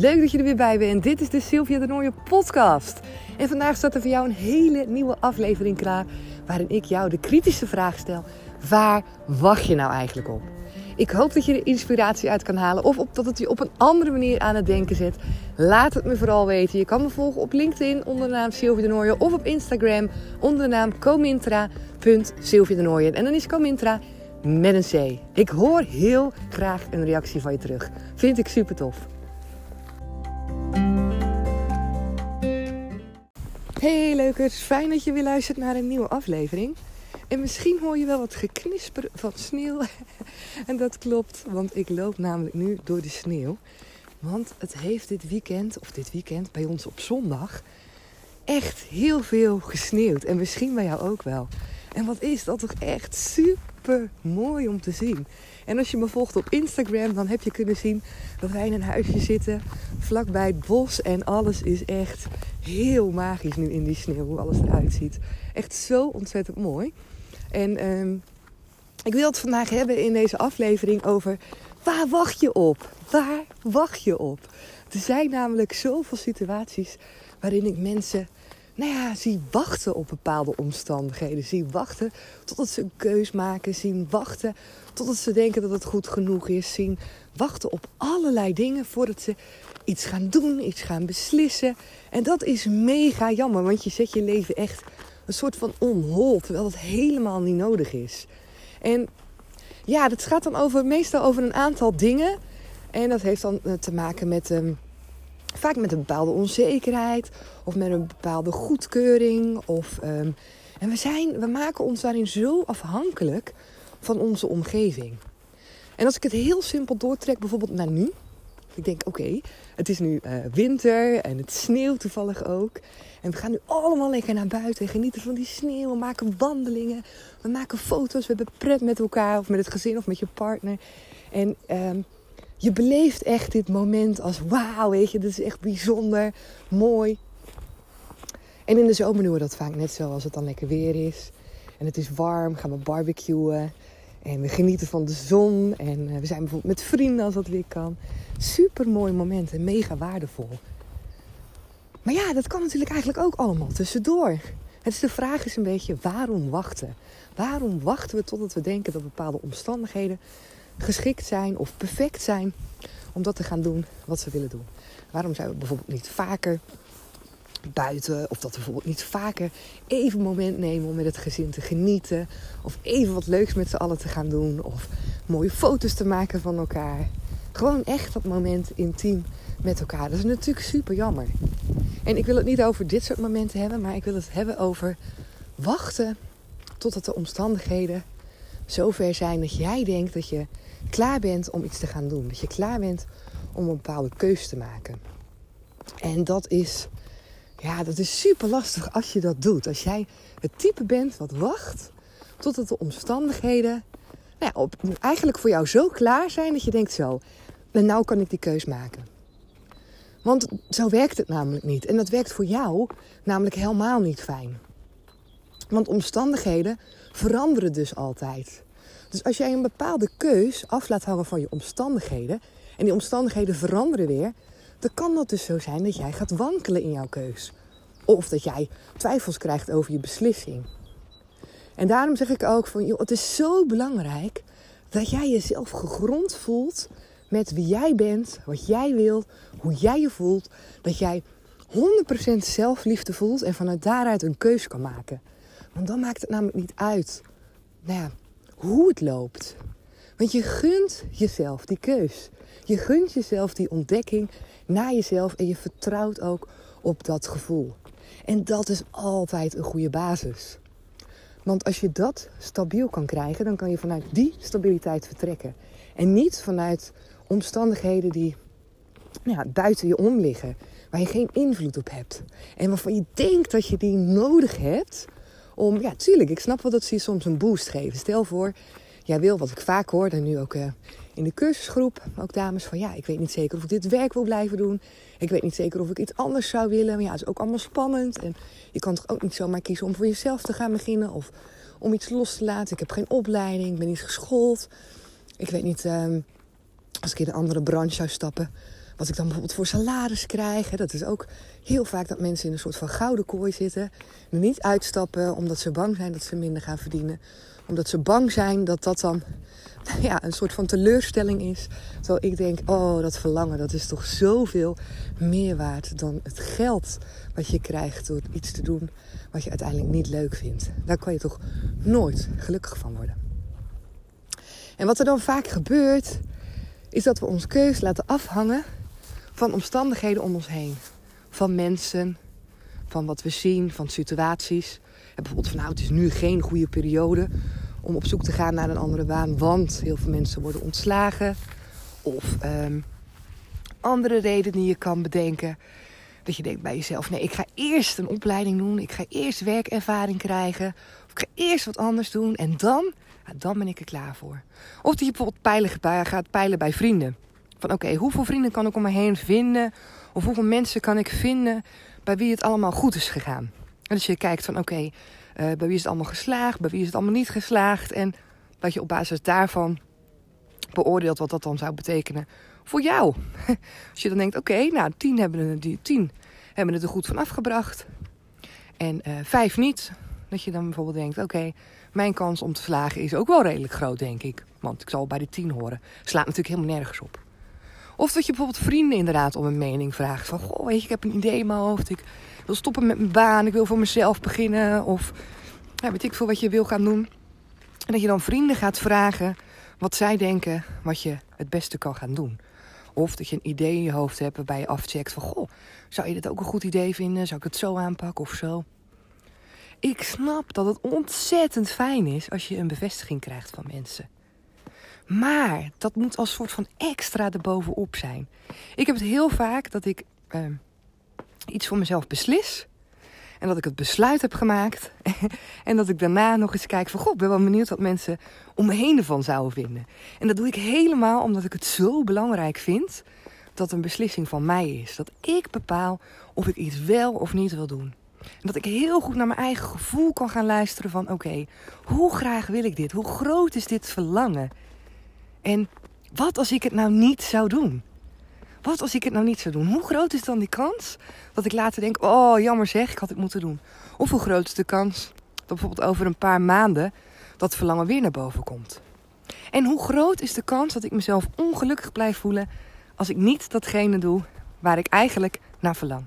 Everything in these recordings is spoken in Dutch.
Leuk dat je er weer bij bent. Dit is de Sylvia de Nooie podcast. En vandaag staat er voor jou een hele nieuwe aflevering klaar. Waarin ik jou de kritische vraag stel. Waar wacht je nou eigenlijk op? Ik hoop dat je er inspiratie uit kan halen. Of op, dat het je op een andere manier aan het denken zet. Laat het me vooral weten. Je kan me volgen op LinkedIn onder de naam Sylvia de Nooijen. Of op Instagram onder de naam comintra.sylvia de. En dan is Comintra met een C. Ik hoor heel graag een reactie van je terug. Vind ik super tof. Hey leukers, fijn dat je weer luistert naar een nieuwe aflevering. En misschien hoor je wel wat geknisper van sneeuw. en dat klopt, want ik loop namelijk nu door de sneeuw. Want het heeft dit weekend, of dit weekend bij ons op zondag, echt heel veel gesneeuwd. En misschien bij jou ook wel. En wat is dat toch echt super mooi om te zien. En als je me volgt op Instagram, dan heb je kunnen zien dat wij in een huisje zitten vlakbij het bos. En alles is echt heel magisch nu in die sneeuw, hoe alles eruit ziet. Echt zo ontzettend mooi. En um, ik wil het vandaag hebben in deze aflevering over waar wacht je op? Waar wacht je op? Er zijn namelijk zoveel situaties waarin ik mensen nou ja, zie wachten op bepaalde omstandigheden. Zie wachten totdat ze een keus maken. Zien wachten totdat ze denken dat het goed genoeg is. Zien wachten op allerlei dingen voordat ze iets gaan doen, iets gaan beslissen. En dat is mega jammer, want je zet je leven echt een soort van onhol, terwijl dat helemaal niet nodig is. En ja, dat gaat dan over, meestal over een aantal dingen. En dat heeft dan eh, te maken met um, vaak met een bepaalde onzekerheid of met een bepaalde goedkeuring. Of, um, en we, zijn, we maken ons daarin zo afhankelijk van onze omgeving. En als ik het heel simpel doortrek, bijvoorbeeld naar nu. Ik denk, oké, het is nu uh, winter en het sneeuwt toevallig ook. En we gaan nu allemaal lekker naar buiten en genieten van die sneeuw. We maken wandelingen, we maken foto's, we hebben pret met elkaar of met het gezin of met je partner. En um, je beleeft echt dit moment als wauw, weet je, dit is echt bijzonder, mooi. En in de zomer doen we dat vaak net zo als het dan lekker weer is. En het is warm, gaan we barbecuen. En we genieten van de zon. En eh, we zijn bijvoorbeeld met vrienden als dat weer kan. Super mooi moment en mega waardevol. Maar ja, dat kan natuurlijk eigenlijk ook allemaal tussendoor. Het is de vraag is een beetje waarom wachten? Waarom wachten we totdat we denken dat bepaalde omstandigheden geschikt zijn of perfect zijn om dat te gaan doen wat we willen doen? Waarom zijn we bijvoorbeeld niet vaker buiten. Of dat we bijvoorbeeld niet vaker even een moment nemen om met het gezin te genieten. Of even wat leuks met z'n allen te gaan doen. Of mooie foto's te maken van elkaar. Gewoon echt dat moment intiem met elkaar. Dat is natuurlijk super jammer. En ik wil het niet over dit soort momenten hebben, maar ik wil het hebben over wachten totdat de omstandigheden zover zijn dat jij denkt dat je klaar bent om iets te gaan doen. Dat je klaar bent om een bepaalde keus te maken. En dat is, ja, dat is super lastig als je dat doet. Als jij het type bent wat wacht totdat de omstandigheden nou eigenlijk voor jou zo klaar zijn dat je denkt zo, en nou kan ik die keus maken. Want zo werkt het namelijk niet. En dat werkt voor jou namelijk helemaal niet fijn. Want omstandigheden veranderen dus altijd. Dus als jij een bepaalde keus af laat hangen van je omstandigheden en die omstandigheden veranderen weer, dan kan dat dus zo zijn dat jij gaat wankelen in jouw keus. Of dat jij twijfels krijgt over je beslissing. En daarom zeg ik ook van, joh, het is zo belangrijk dat jij jezelf gegrond voelt met wie jij bent, wat jij wilt, hoe jij je voelt. Dat jij 100% zelfliefde voelt en vanuit daaruit een keus kan maken. Want dan maakt het namelijk niet uit nou ja, hoe het loopt. Want je gunt jezelf die keus. Je gunt jezelf die ontdekking naar jezelf en je vertrouwt ook op dat gevoel. En dat is altijd een goede basis. Want als je dat stabiel kan krijgen, dan kan je vanuit die stabiliteit vertrekken. En niet vanuit omstandigheden die nou ja, buiten je om liggen, waar je geen invloed op hebt. En waarvan je denkt dat je die nodig hebt om, ja, tuurlijk, ik snap wel dat ze je soms een boost geven. Stel voor, jij wil, wat ik vaak hoor, en nu ook uh, in de cursusgroep, ook dames, van ja, ik weet niet zeker of ik dit werk wil blijven doen. Ik weet niet zeker of ik iets anders zou willen. Maar ja, het is ook allemaal spannend. En je kan toch ook niet zomaar kiezen om voor jezelf te gaan beginnen of om iets los te laten. Ik heb geen opleiding, ik ben niet geschoold. Ik weet niet. Um, als ik in een andere branche zou stappen, wat ik dan bijvoorbeeld voor salaris krijg. Dat is ook heel vaak dat mensen in een soort van gouden kooi zitten. niet uitstappen omdat ze bang zijn dat ze minder gaan verdienen. Omdat ze bang zijn dat dat dan ja, een soort van teleurstelling is. Terwijl ik denk, oh dat verlangen dat is toch zoveel meer waard dan het geld wat je krijgt door iets te doen wat je uiteindelijk niet leuk vindt. Daar kan je toch nooit gelukkig van worden. En wat er dan vaak gebeurt, is dat we ons keus laten afhangen van omstandigheden om ons heen. Van mensen, van wat we zien, van situaties. En bijvoorbeeld van nou, het is nu geen goede periode om op zoek te gaan naar een andere baan, want heel veel mensen worden ontslagen. Of um, andere redenen die je kan bedenken. Dat je denkt bij jezelf: nee, ik ga eerst een opleiding doen, ik ga eerst werkervaring krijgen, of ik ga eerst wat anders doen en dan, dan ben ik er klaar voor. Of dat je bijvoorbeeld gaat peilen bij vrienden. Van oké, hoeveel vrienden kan ik om me heen vinden? Of hoeveel mensen kan ik vinden bij wie het allemaal goed is gegaan? En dus je kijkt van oké, eh, bij wie is het allemaal geslaagd? Bij wie is het allemaal niet geslaagd? En dat je op basis daarvan beoordeelt wat dat dan zou betekenen voor jou. Als je dan denkt, oké, nou tien hebben, het, die, tien hebben het er goed van afgebracht. En uh, vijf niet. Dat je dan bijvoorbeeld denkt, oké, mijn kans om te slagen is ook wel redelijk groot, denk ik. Want ik zal bij de tien horen. Slaat natuurlijk helemaal nergens op. Of dat je bijvoorbeeld vrienden inderdaad om een mening vraagt. Van, goh, weet je, ik heb een idee in mijn hoofd. Ik wil stoppen met mijn baan. Ik wil voor mezelf beginnen. Of ja, weet ik veel wat je wil gaan doen. En dat je dan vrienden gaat vragen wat zij denken wat je het beste kan gaan doen. Of dat je een idee in je hoofd hebt waarbij je afcheckt van... Goh, zou je dit ook een goed idee vinden? Zou ik het zo aanpakken of zo? Ik snap dat het ontzettend fijn is als je een bevestiging krijgt van mensen. Maar dat moet als soort van extra erbovenop zijn. Ik heb het heel vaak dat ik uh, iets voor mezelf beslis. En dat ik het besluit heb gemaakt. en dat ik daarna nog eens kijk van... God, ik ben wel benieuwd wat mensen om me heen ervan zouden vinden. En dat doe ik helemaal omdat ik het zo belangrijk vind... dat een beslissing van mij is. Dat ik bepaal of ik iets wel of niet wil doen. En dat ik heel goed naar mijn eigen gevoel kan gaan luisteren van... Oké, hoe graag wil ik dit? Hoe groot is dit verlangen? En wat als ik het nou niet zou doen? Wat als ik het nou niet zou doen? Hoe groot is dan die kans dat ik later denk: oh jammer zeg, ik had het moeten doen? Of hoe groot is de kans dat bijvoorbeeld over een paar maanden dat verlangen weer naar boven komt? En hoe groot is de kans dat ik mezelf ongelukkig blijf voelen als ik niet datgene doe waar ik eigenlijk naar verlang?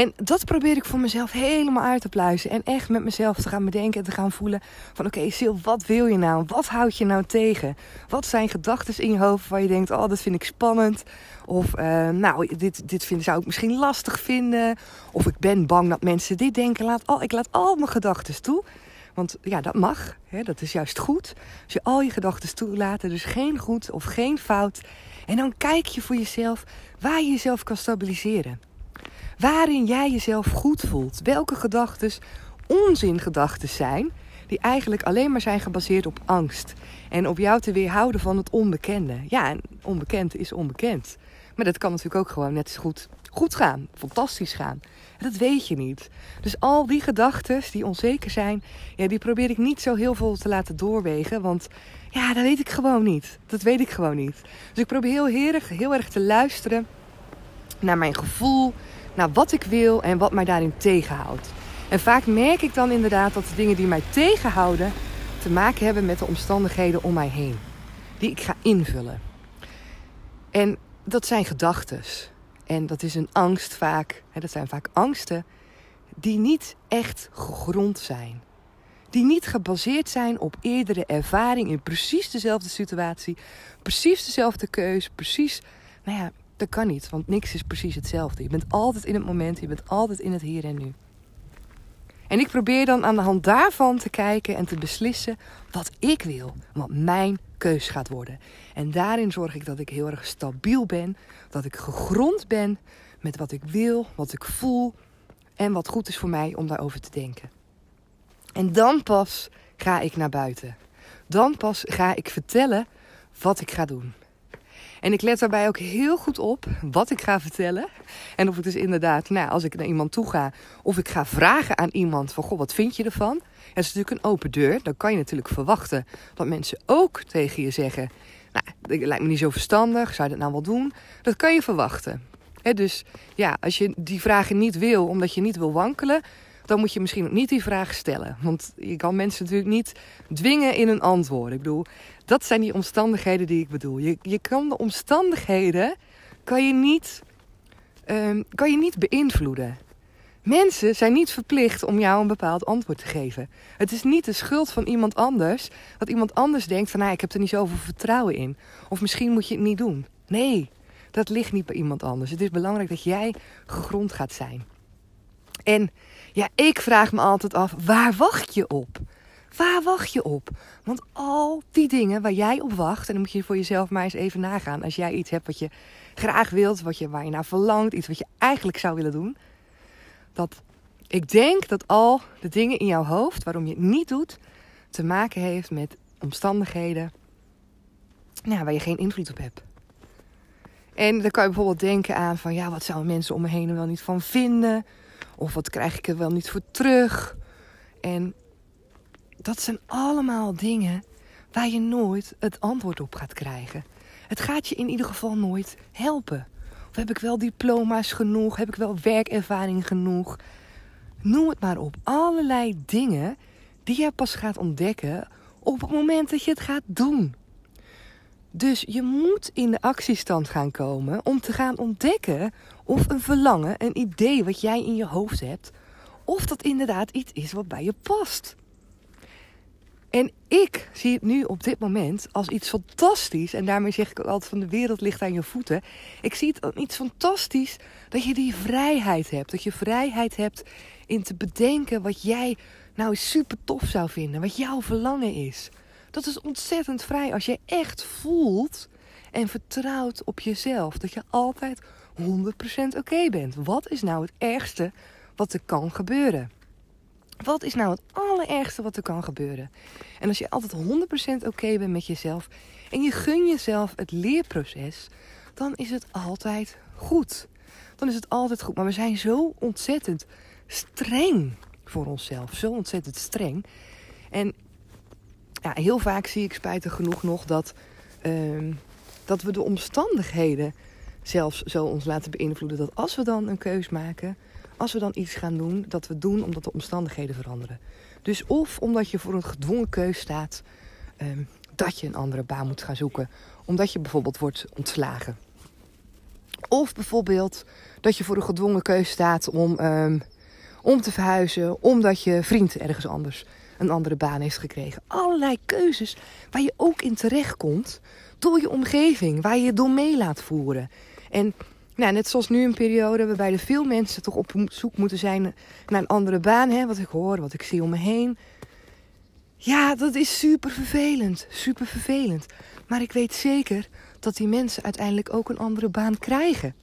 En dat probeer ik voor mezelf helemaal uit te pluizen. En echt met mezelf te gaan bedenken en te gaan voelen. Van oké, okay, Sil, wat wil je nou? Wat houd je nou tegen? Wat zijn gedachten in je hoofd waar je denkt, oh, dat vind ik spannend. Of uh, nou, dit, dit vind, zou ik misschien lastig vinden. Of ik ben bang dat mensen dit denken. Laat al, ik laat al mijn gedachten toe. Want ja, dat mag. Hè, dat is juist goed. Als je al je gedachten toelaat, dus geen goed of geen fout. En dan kijk je voor jezelf waar je jezelf kan stabiliseren. Waarin jij jezelf goed voelt. Welke gedachten onzingedachten zijn. Die eigenlijk alleen maar zijn gebaseerd op angst. En op jou te weerhouden van het onbekende. Ja, en onbekend is onbekend. Maar dat kan natuurlijk ook gewoon net zo goed goed gaan. Fantastisch gaan. Dat weet je niet. Dus al die gedachten die onzeker zijn, ja, die probeer ik niet zo heel veel te laten doorwegen. Want ja, dat weet ik gewoon niet. Dat weet ik gewoon niet. Dus ik probeer heel erg, heel erg te luisteren naar mijn gevoel, naar wat ik wil en wat mij daarin tegenhoudt. En vaak merk ik dan inderdaad dat de dingen die mij tegenhouden te maken hebben met de omstandigheden om mij heen. Die ik ga invullen. En dat zijn gedachten. En dat is een angst vaak. Hè, dat zijn vaak angsten die niet echt gegrond zijn. Die niet gebaseerd zijn op eerdere ervaring in precies dezelfde situatie. Precies dezelfde keus. Precies, nou ja, dat kan niet, want niks is precies hetzelfde. Je bent altijd in het moment, je bent altijd in het hier en nu. En ik probeer dan aan de hand daarvan te kijken en te beslissen wat ik wil, wat mijn keus gaat worden. En daarin zorg ik dat ik heel erg stabiel ben, dat ik gegrond ben met wat ik wil, wat ik voel en wat goed is voor mij om daarover te denken. En dan pas ga ik naar buiten. Dan pas ga ik vertellen wat ik ga doen. En ik let daarbij ook heel goed op wat ik ga vertellen. En of ik dus inderdaad, nou, als ik naar iemand toe ga, of ik ga vragen aan iemand van, goh, wat vind je ervan? Het is natuurlijk een open deur. Dan kan je natuurlijk verwachten dat mensen ook tegen je zeggen, nou, het lijkt me niet zo verstandig, zou je dat nou wel doen? Dat kan je verwachten. dus ja, als je die vragen niet wil, omdat je niet wil wankelen, dan moet je misschien ook niet die vraag stellen. Want je kan mensen natuurlijk niet dwingen in een antwoord. Ik bedoel, dat zijn die omstandigheden die ik bedoel. Je, je kan de omstandigheden kan je niet, um, kan je niet beïnvloeden. Mensen zijn niet verplicht om jou een bepaald antwoord te geven. Het is niet de schuld van iemand anders dat iemand anders denkt van nou, ik heb er niet zoveel vertrouwen in. Of misschien moet je het niet doen. Nee, dat ligt niet bij iemand anders. Het is belangrijk dat jij gegrond gaat zijn. En ja, ik vraag me altijd af, waar wacht je op? Waar wacht je op? Want al die dingen waar jij op wacht, en dan moet je voor jezelf maar eens even nagaan. Als jij iets hebt wat je graag wilt, wat je, waar je naar verlangt, iets wat je eigenlijk zou willen doen. Dat ik denk dat al de dingen in jouw hoofd waarom je het niet doet, te maken heeft met omstandigheden nou, waar je geen invloed op hebt. En dan kan je bijvoorbeeld denken aan van ja, wat zouden mensen om me heen er wel niet van vinden? Of wat krijg ik er wel niet voor terug? En dat zijn allemaal dingen waar je nooit het antwoord op gaat krijgen. Het gaat je in ieder geval nooit helpen. Of heb ik wel diploma's genoeg? Heb ik wel werkervaring genoeg? Noem het maar op. Allerlei dingen die je pas gaat ontdekken op het moment dat je het gaat doen. Dus je moet in de actiestand gaan komen om te gaan ontdekken of een verlangen, een idee wat jij in je hoofd hebt, of dat inderdaad iets is wat bij je past. En ik zie het nu op dit moment als iets fantastisch. En daarmee zeg ik ook altijd van de wereld ligt aan je voeten. Ik zie het als iets fantastisch dat je die vrijheid hebt. Dat je vrijheid hebt in te bedenken wat jij nou super tof zou vinden. Wat jouw verlangen is. Dat is ontzettend vrij als je echt voelt en vertrouwt op jezelf. Dat je altijd 100% oké bent. Wat is nou het ergste wat er kan gebeuren? Wat is nou het allerergste wat er kan gebeuren? En als je altijd 100% oké bent met jezelf en je gun jezelf het leerproces, dan is het altijd goed. Dan is het altijd goed. Maar we zijn zo ontzettend streng voor onszelf. Zo ontzettend streng. En ja, heel vaak zie ik spijtig genoeg nog dat, uh, dat we de omstandigheden zelfs zo ons laten beïnvloeden. Dat als we dan een keus maken, als we dan iets gaan doen, dat we doen omdat de omstandigheden veranderen. Dus of omdat je voor een gedwongen keus staat um, dat je een andere baan moet gaan zoeken, omdat je bijvoorbeeld wordt ontslagen. Of bijvoorbeeld dat je voor een gedwongen keus staat om, um, om te verhuizen, omdat je vriend ergens anders een andere baan heeft gekregen. Allerlei keuzes waar je ook in terecht komt door je omgeving, waar je je door mee laat voeren. En nou, net zoals nu een periode waarbij er veel mensen toch op zoek moeten zijn naar een andere baan. Hè? Wat ik hoor, wat ik zie om me heen. Ja, dat is super vervelend. Super vervelend. Maar ik weet zeker dat die mensen uiteindelijk ook een andere baan krijgen.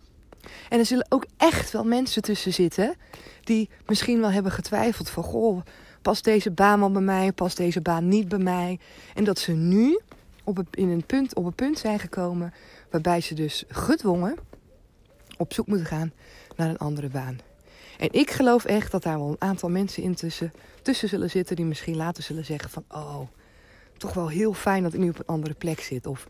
En er zullen ook echt wel mensen tussen zitten die misschien wel hebben getwijfeld van... Goh, past deze baan wel bij mij? Past deze baan niet bij mij? En dat ze nu op een, in een punt, op een punt zijn gekomen waarbij ze dus gedwongen op zoek moeten gaan naar een andere baan. En ik geloof echt dat daar wel een aantal mensen in tussen, tussen zullen zitten die misschien later zullen zeggen van oh, toch wel heel fijn dat ik nu op een andere plek zit. Of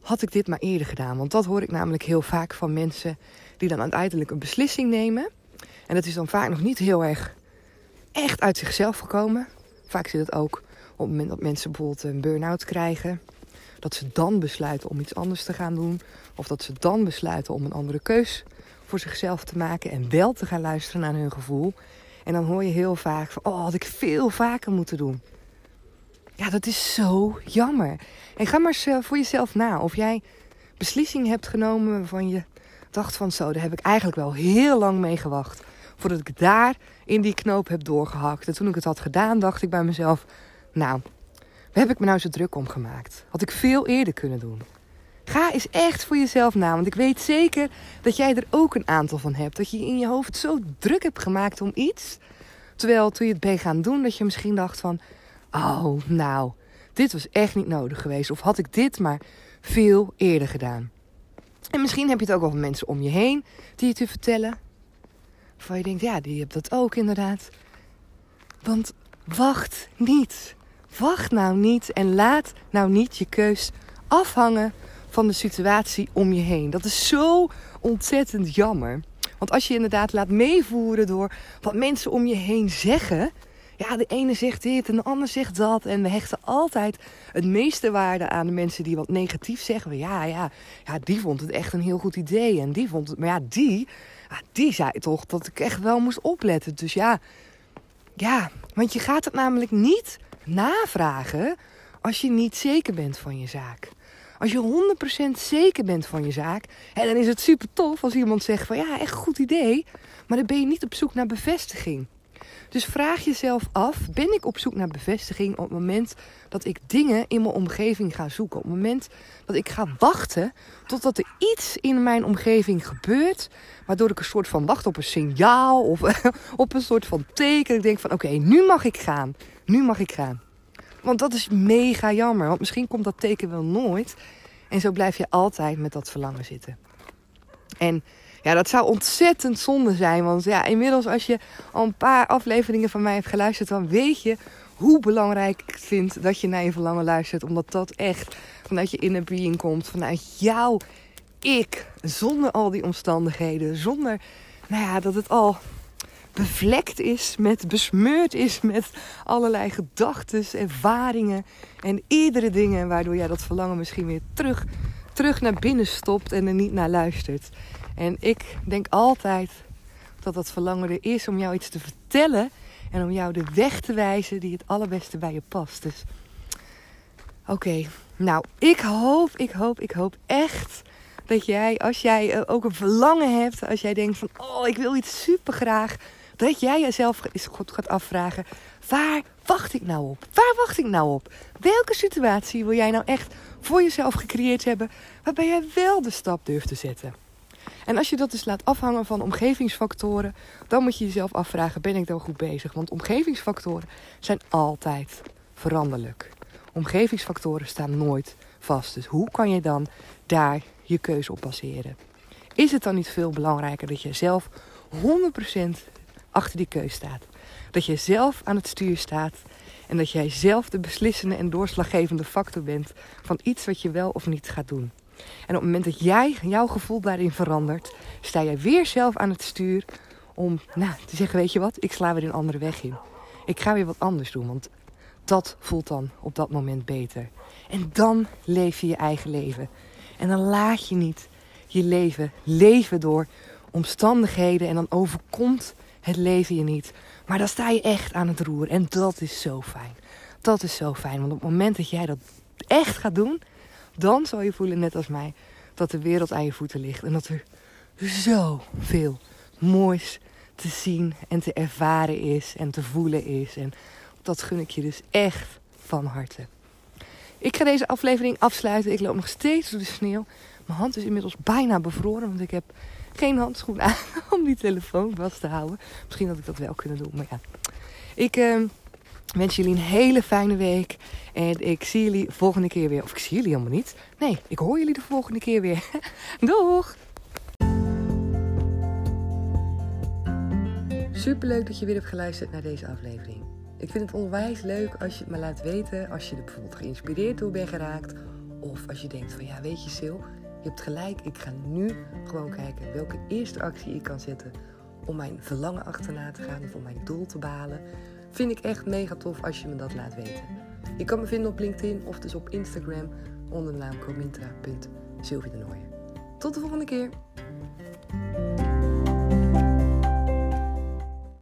had ik dit maar eerder gedaan? Want dat hoor ik namelijk heel vaak van mensen die dan uiteindelijk een beslissing nemen. En dat is dan vaak nog niet heel erg echt uit zichzelf gekomen. Vaak zit het ook op het moment dat mensen bijvoorbeeld een burn-out krijgen. Dat ze dan besluiten om iets anders te gaan doen. Of dat ze dan besluiten om een andere keus voor zichzelf te maken. En wel te gaan luisteren naar hun gevoel. En dan hoor je heel vaak van, oh, had ik veel vaker moeten doen. Ja, dat is zo jammer. En ga maar eens voor jezelf na. Of jij beslissingen hebt genomen waarvan je dacht van zo, daar heb ik eigenlijk wel heel lang mee gewacht. Voordat ik daar in die knoop heb doorgehakt. En toen ik het had gedaan, dacht ik bij mezelf, nou, waar heb ik me nou zo druk om gemaakt? Had ik veel eerder kunnen doen. Ga eens echt voor jezelf na. Want ik weet zeker dat jij er ook een aantal van hebt. Dat je in je hoofd zo druk hebt gemaakt om iets. Terwijl toen je het bent gaan doen, dat je misschien dacht van... Oh, nou, dit was echt niet nodig geweest. Of had ik dit maar veel eerder gedaan. En misschien heb je het ook van mensen om je heen die je te vertellen. Waarvan je denkt, ja, die hebben dat ook inderdaad. Want wacht niet. Wacht nou niet en laat nou niet je keus afhangen van de situatie om je heen. Dat is zo ontzettend jammer. Want als je inderdaad laat meevoeren door wat mensen om je heen zeggen. Ja, de ene zegt dit en de ander zegt dat. En we hechten altijd het meeste waarde aan de mensen die wat negatief zeggen. Ja, ja, ja, die vond het echt een heel goed idee. En die vond het. Maar ja, die, ja, die zei toch dat ik echt wel moest opletten. Dus ja, ja, want je gaat het namelijk niet navragen als je niet zeker bent van je zaak. Als je 100% zeker bent van je zaak, en dan is het super tof als iemand zegt van ja, echt goed idee, maar dan ben je niet op zoek naar bevestiging. Dus vraag jezelf af: ben ik op zoek naar bevestiging op het moment dat ik dingen in mijn omgeving ga zoeken? Op het moment dat ik ga wachten totdat er iets in mijn omgeving gebeurt, waardoor ik een soort van wacht op een signaal of op een soort van teken. Ik denk van oké, nu mag ik gaan. Nu mag ik gaan. Want dat is mega jammer, want misschien komt dat teken wel nooit. En zo blijf je altijd met dat verlangen zitten. En ja, dat zou ontzettend zonde zijn. Want ja, inmiddels als je al een paar afleveringen van mij hebt geluisterd, dan weet je hoe belangrijk ik vind dat je naar je verlangen luistert. Omdat dat echt vanuit je inner being komt. Vanuit jouw ik. Zonder al die omstandigheden. Zonder nou ja, dat het al bevlekt is met, besmeurd is met allerlei gedachten, ervaringen en iedere dingen waardoor jij dat verlangen misschien weer terug, terug naar binnen stopt en er niet naar luistert. En ik denk altijd dat dat verlangen er is om jou iets te vertellen en om jou de weg te wijzen die het allerbeste bij je past. Dus oké, nou, ik hoop, ik hoop, ik hoop echt dat jij, als jij eh, ook een verlangen hebt, als jij denkt van, oh, ik wil iets super graag, dat jij jezelf gaat afvragen, waar wacht ik nou op? Waar wacht ik nou op? Welke situatie wil jij nou echt voor jezelf gecreëerd hebben, waarbij jij wel de stap durft te zetten? En als je dat dus laat afhangen van omgevingsfactoren, dan moet je jezelf afvragen: ben ik dan goed bezig? Want omgevingsfactoren zijn altijd veranderlijk. Omgevingsfactoren staan nooit vast. Dus hoe kan je dan daar je keuze op baseren? Is het dan niet veel belangrijker dat je zelf 100% achter die keuze staat? Dat je zelf aan het stuur staat en dat jij zelf de beslissende en doorslaggevende factor bent van iets wat je wel of niet gaat doen. En op het moment dat jij jouw gevoel daarin verandert, sta jij weer zelf aan het stuur om nou, te zeggen: Weet je wat, ik sla weer een andere weg in. Ik ga weer wat anders doen, want dat voelt dan op dat moment beter. En dan leef je je eigen leven. En dan laat je niet je leven leven door omstandigheden en dan overkomt het leven je niet. Maar dan sta je echt aan het roer en dat is zo fijn. Dat is zo fijn, want op het moment dat jij dat echt gaat doen, dan zal je voelen, net als mij, dat de wereld aan je voeten ligt. En dat er zoveel moois te zien en te ervaren is en te voelen is. En dat gun ik je dus echt van harte. Ik ga deze aflevering afsluiten. Ik loop nog steeds door de sneeuw. Mijn hand is inmiddels bijna bevroren, want ik heb geen handschoen aan om die telefoon vast te houden. Misschien had ik dat wel kunnen doen, maar ja. Ik uh, wens jullie een hele fijne week. En ik zie jullie volgende keer weer. Of ik zie jullie helemaal niet. Nee, ik hoor jullie de volgende keer weer. Doeg! Superleuk dat je weer hebt geluisterd naar deze aflevering. Ik vind het onwijs leuk als je het me laat weten. Als je er bijvoorbeeld geïnspireerd door bent geraakt. Of als je denkt van ja, weet je Sil, je hebt gelijk. Ik ga nu gewoon kijken welke eerste actie ik kan zetten om mijn verlangen achterna te gaan of om mijn doel te behalen. Vind ik echt mega tof als je me dat laat weten. Je kan me vinden op LinkedIn of dus op Instagram onder de naam comintra.sylvie Tot de volgende keer!